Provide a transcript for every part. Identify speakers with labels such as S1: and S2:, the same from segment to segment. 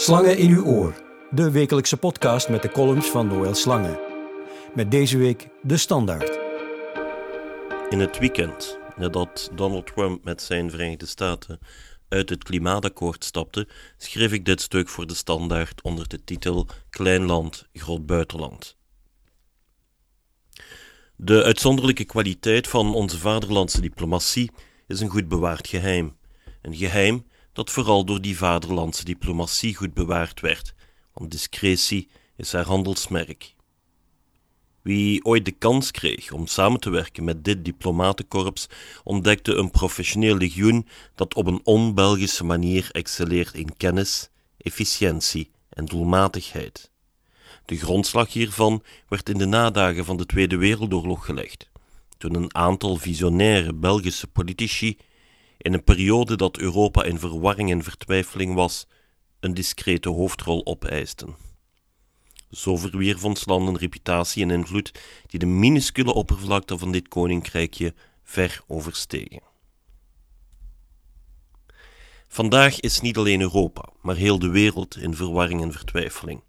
S1: Slangen in uw oor, de wekelijkse podcast met de columns van Noël Slangen. Met deze week de standaard.
S2: In het weekend, nadat Donald Trump met zijn Verenigde Staten uit het klimaatakkoord stapte, schreef ik dit stuk voor de standaard onder de titel Klein land, groot buitenland. De uitzonderlijke kwaliteit van onze vaderlandse diplomatie is een goed bewaard geheim. Een geheim dat vooral door die vaderlandse diplomatie goed bewaard werd, want discretie is haar handelsmerk. Wie ooit de kans kreeg om samen te werken met dit diplomatenkorps, ontdekte een professioneel legioen dat op een on-Belgische manier excelleert in kennis, efficiëntie en doelmatigheid. De grondslag hiervan werd in de nadagen van de Tweede Wereldoorlog gelegd, toen een aantal visionaire Belgische politici in een periode dat Europa in verwarring en vertwijfeling was, een discrete hoofdrol opeisten. Zo verwierf ons land een reputatie en invloed die de minuscule oppervlakte van dit koninkrijkje ver overstegen. Vandaag is niet alleen Europa, maar heel de wereld in verwarring en vertwijfeling.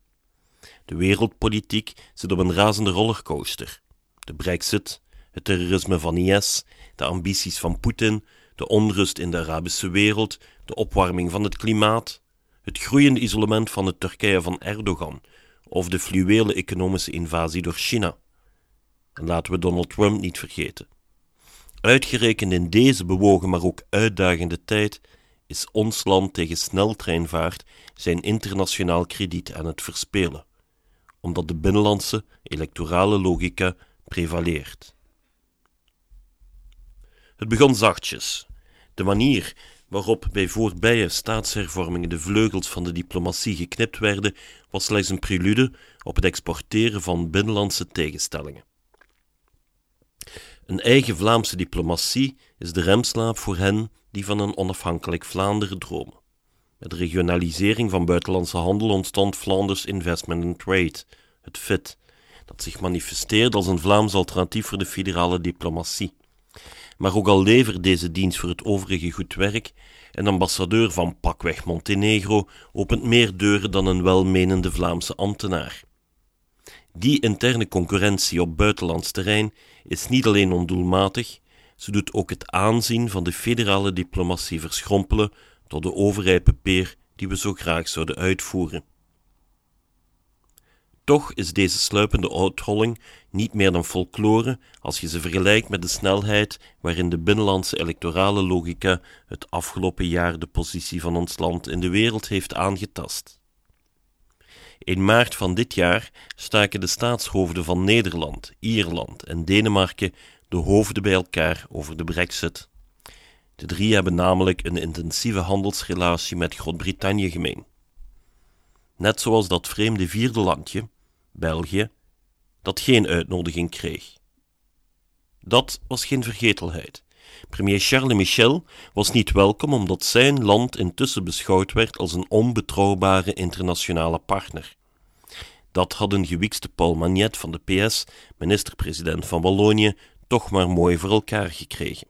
S2: De wereldpolitiek zit op een razende rollercoaster. De brexit, het terrorisme van IS, de ambities van Poetin, de onrust in de Arabische wereld, de opwarming van het klimaat, het groeiende isolement van het Turkije van Erdogan of de fluwele economische invasie door China. En laten we Donald Trump niet vergeten. Uitgerekend in deze bewogen maar ook uitdagende tijd is ons land tegen sneltreinvaart zijn internationaal krediet aan het verspelen, omdat de binnenlandse electorale logica prevaleert. Het begon zachtjes. De manier waarop bij voorbije staatshervormingen de vleugels van de diplomatie geknipt werden, was slechts een prelude op het exporteren van binnenlandse tegenstellingen. Een eigen Vlaamse diplomatie is de remslaap voor hen die van een onafhankelijk Vlaanderen dromen. Met de regionalisering van buitenlandse handel ontstond Flanders Investment and Trade, het FIT, dat zich manifesteerde als een Vlaams alternatief voor de federale diplomatie. Maar ook al levert deze dienst voor het overige goed werk, een ambassadeur van pakweg Montenegro opent meer deuren dan een welmenende Vlaamse ambtenaar. Die interne concurrentie op buitenlands terrein is niet alleen ondoelmatig, ze doet ook het aanzien van de federale diplomatie verschrompelen tot de overrijpe peer die we zo graag zouden uitvoeren. Toch is deze sluipende uitholling niet meer dan folklore als je ze vergelijkt met de snelheid waarin de binnenlandse electorale logica het afgelopen jaar de positie van ons land in de wereld heeft aangetast. In maart van dit jaar staken de staatshoofden van Nederland, Ierland en Denemarken de hoofden bij elkaar over de Brexit. De drie hebben namelijk een intensieve handelsrelatie met Groot-Brittannië gemeen. Net zoals dat vreemde vierde landje, België, dat geen uitnodiging kreeg. Dat was geen vergetelheid. Premier Charles Michel was niet welkom omdat zijn land intussen beschouwd werd als een onbetrouwbare internationale partner. Dat had een gewikste Paul Magnet van de PS, minister-president van Wallonië, toch maar mooi voor elkaar gekregen.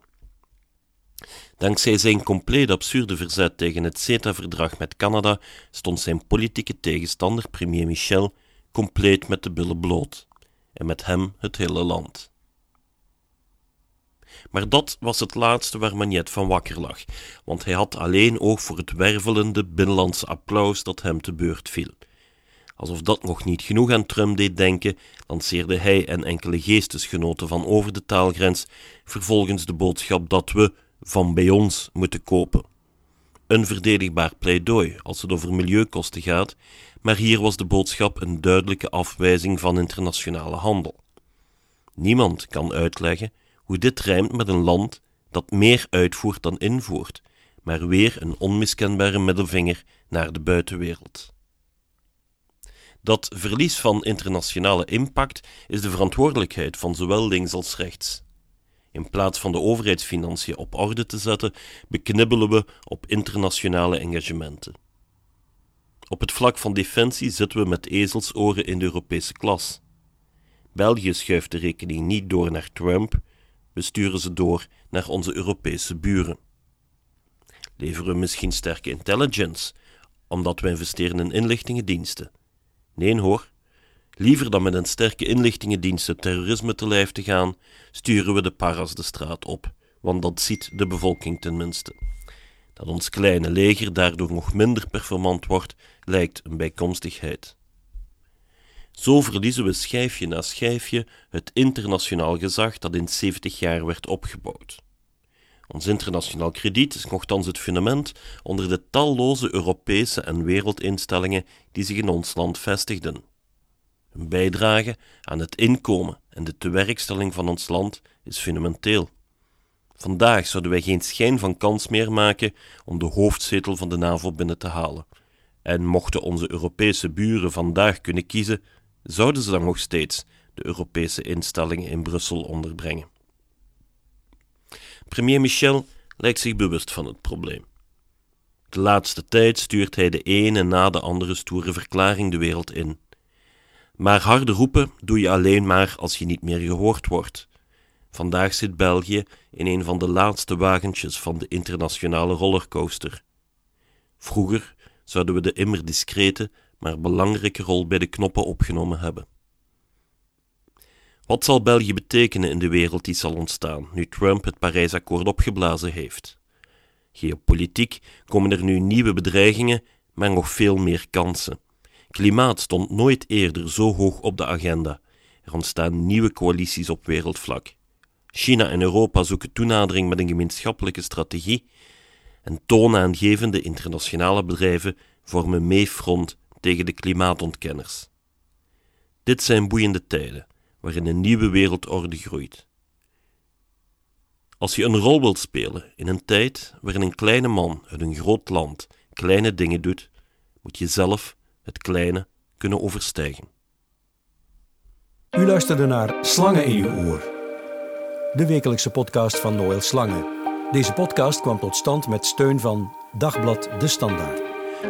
S2: Dankzij zijn compleet absurde verzet tegen het CETA-verdrag met Canada stond zijn politieke tegenstander, premier Michel, compleet met de billen bloot, en met hem het hele land. Maar dat was het laatste waar Magnet van wakker lag, want hij had alleen oog voor het wervelende binnenlandse applaus dat hem te beurt viel. Alsof dat nog niet genoeg aan Trump deed denken, lanceerde hij en enkele geestesgenoten van over de taalgrens vervolgens de boodschap dat we van bij ons moeten kopen. Een verdedigbaar pleidooi als het over milieukosten gaat, maar hier was de boodschap een duidelijke afwijzing van internationale handel. Niemand kan uitleggen hoe dit rijmt met een land dat meer uitvoert dan invoert, maar weer een onmiskenbare middelvinger naar de buitenwereld. Dat verlies van internationale impact is de verantwoordelijkheid van zowel links als rechts. In plaats van de overheidsfinanciën op orde te zetten, beknibbelen we op internationale engagementen. Op het vlak van defensie zitten we met ezelsoren in de Europese klas. België schuift de rekening niet door naar Trump, we sturen ze door naar onze Europese buren. Leveren we misschien sterke intelligence, omdat we investeren in inlichtingendiensten. Nee hoor, liever dan met een sterke inlichtingendienst het terrorisme te lijf te gaan, sturen we de paras de straat op, want dat ziet de bevolking tenminste. Dat ons kleine leger daardoor nog minder performant wordt, lijkt een bijkomstigheid. Zo verliezen we schijfje na schijfje het internationaal gezag dat in 70 jaar werd opgebouwd. Ons internationaal krediet is nogthans het fundament onder de talloze Europese en wereldinstellingen die zich in ons land vestigden. Een bijdrage aan het inkomen en de tewerkstelling van ons land is fundamenteel. Vandaag zouden wij geen schijn van kans meer maken om de hoofdzetel van de NAVO binnen te halen. En mochten onze Europese buren vandaag kunnen kiezen, zouden ze dan nog steeds de Europese instellingen in Brussel onderbrengen. Premier Michel lijkt zich bewust van het probleem. De laatste tijd stuurt hij de ene na de andere stoere verklaring de wereld in. Maar harde roepen doe je alleen maar als je niet meer gehoord wordt. Vandaag zit België in een van de laatste wagentjes van de internationale rollercoaster. Vroeger zouden we de immer discrete, maar belangrijke rol bij de knoppen opgenomen hebben. Wat zal België betekenen in de wereld die zal ontstaan nu Trump het Parijsakkoord opgeblazen heeft? Geopolitiek komen er nu nieuwe bedreigingen, maar nog veel meer kansen. Klimaat stond nooit eerder zo hoog op de agenda. Er ontstaan nieuwe coalities op wereldvlak. China en Europa zoeken toenadering met een gemeenschappelijke strategie en toonaangevende internationale bedrijven vormen mee front tegen de klimaatontkenners. Dit zijn boeiende tijden waarin een nieuwe wereldorde groeit. Als je een rol wilt spelen in een tijd waarin een kleine man uit een groot land kleine dingen doet, moet je zelf kleine kunnen overstijgen.
S1: U luisterde naar Slangen in uw oor, de wekelijkse podcast van Noël Slangen. Deze podcast kwam tot stand met steun van Dagblad De Standaard.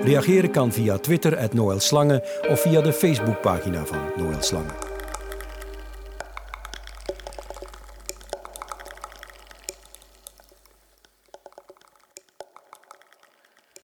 S1: Reageren kan via Twitter at Noël Slangen of via de Facebookpagina van Noël Slangen.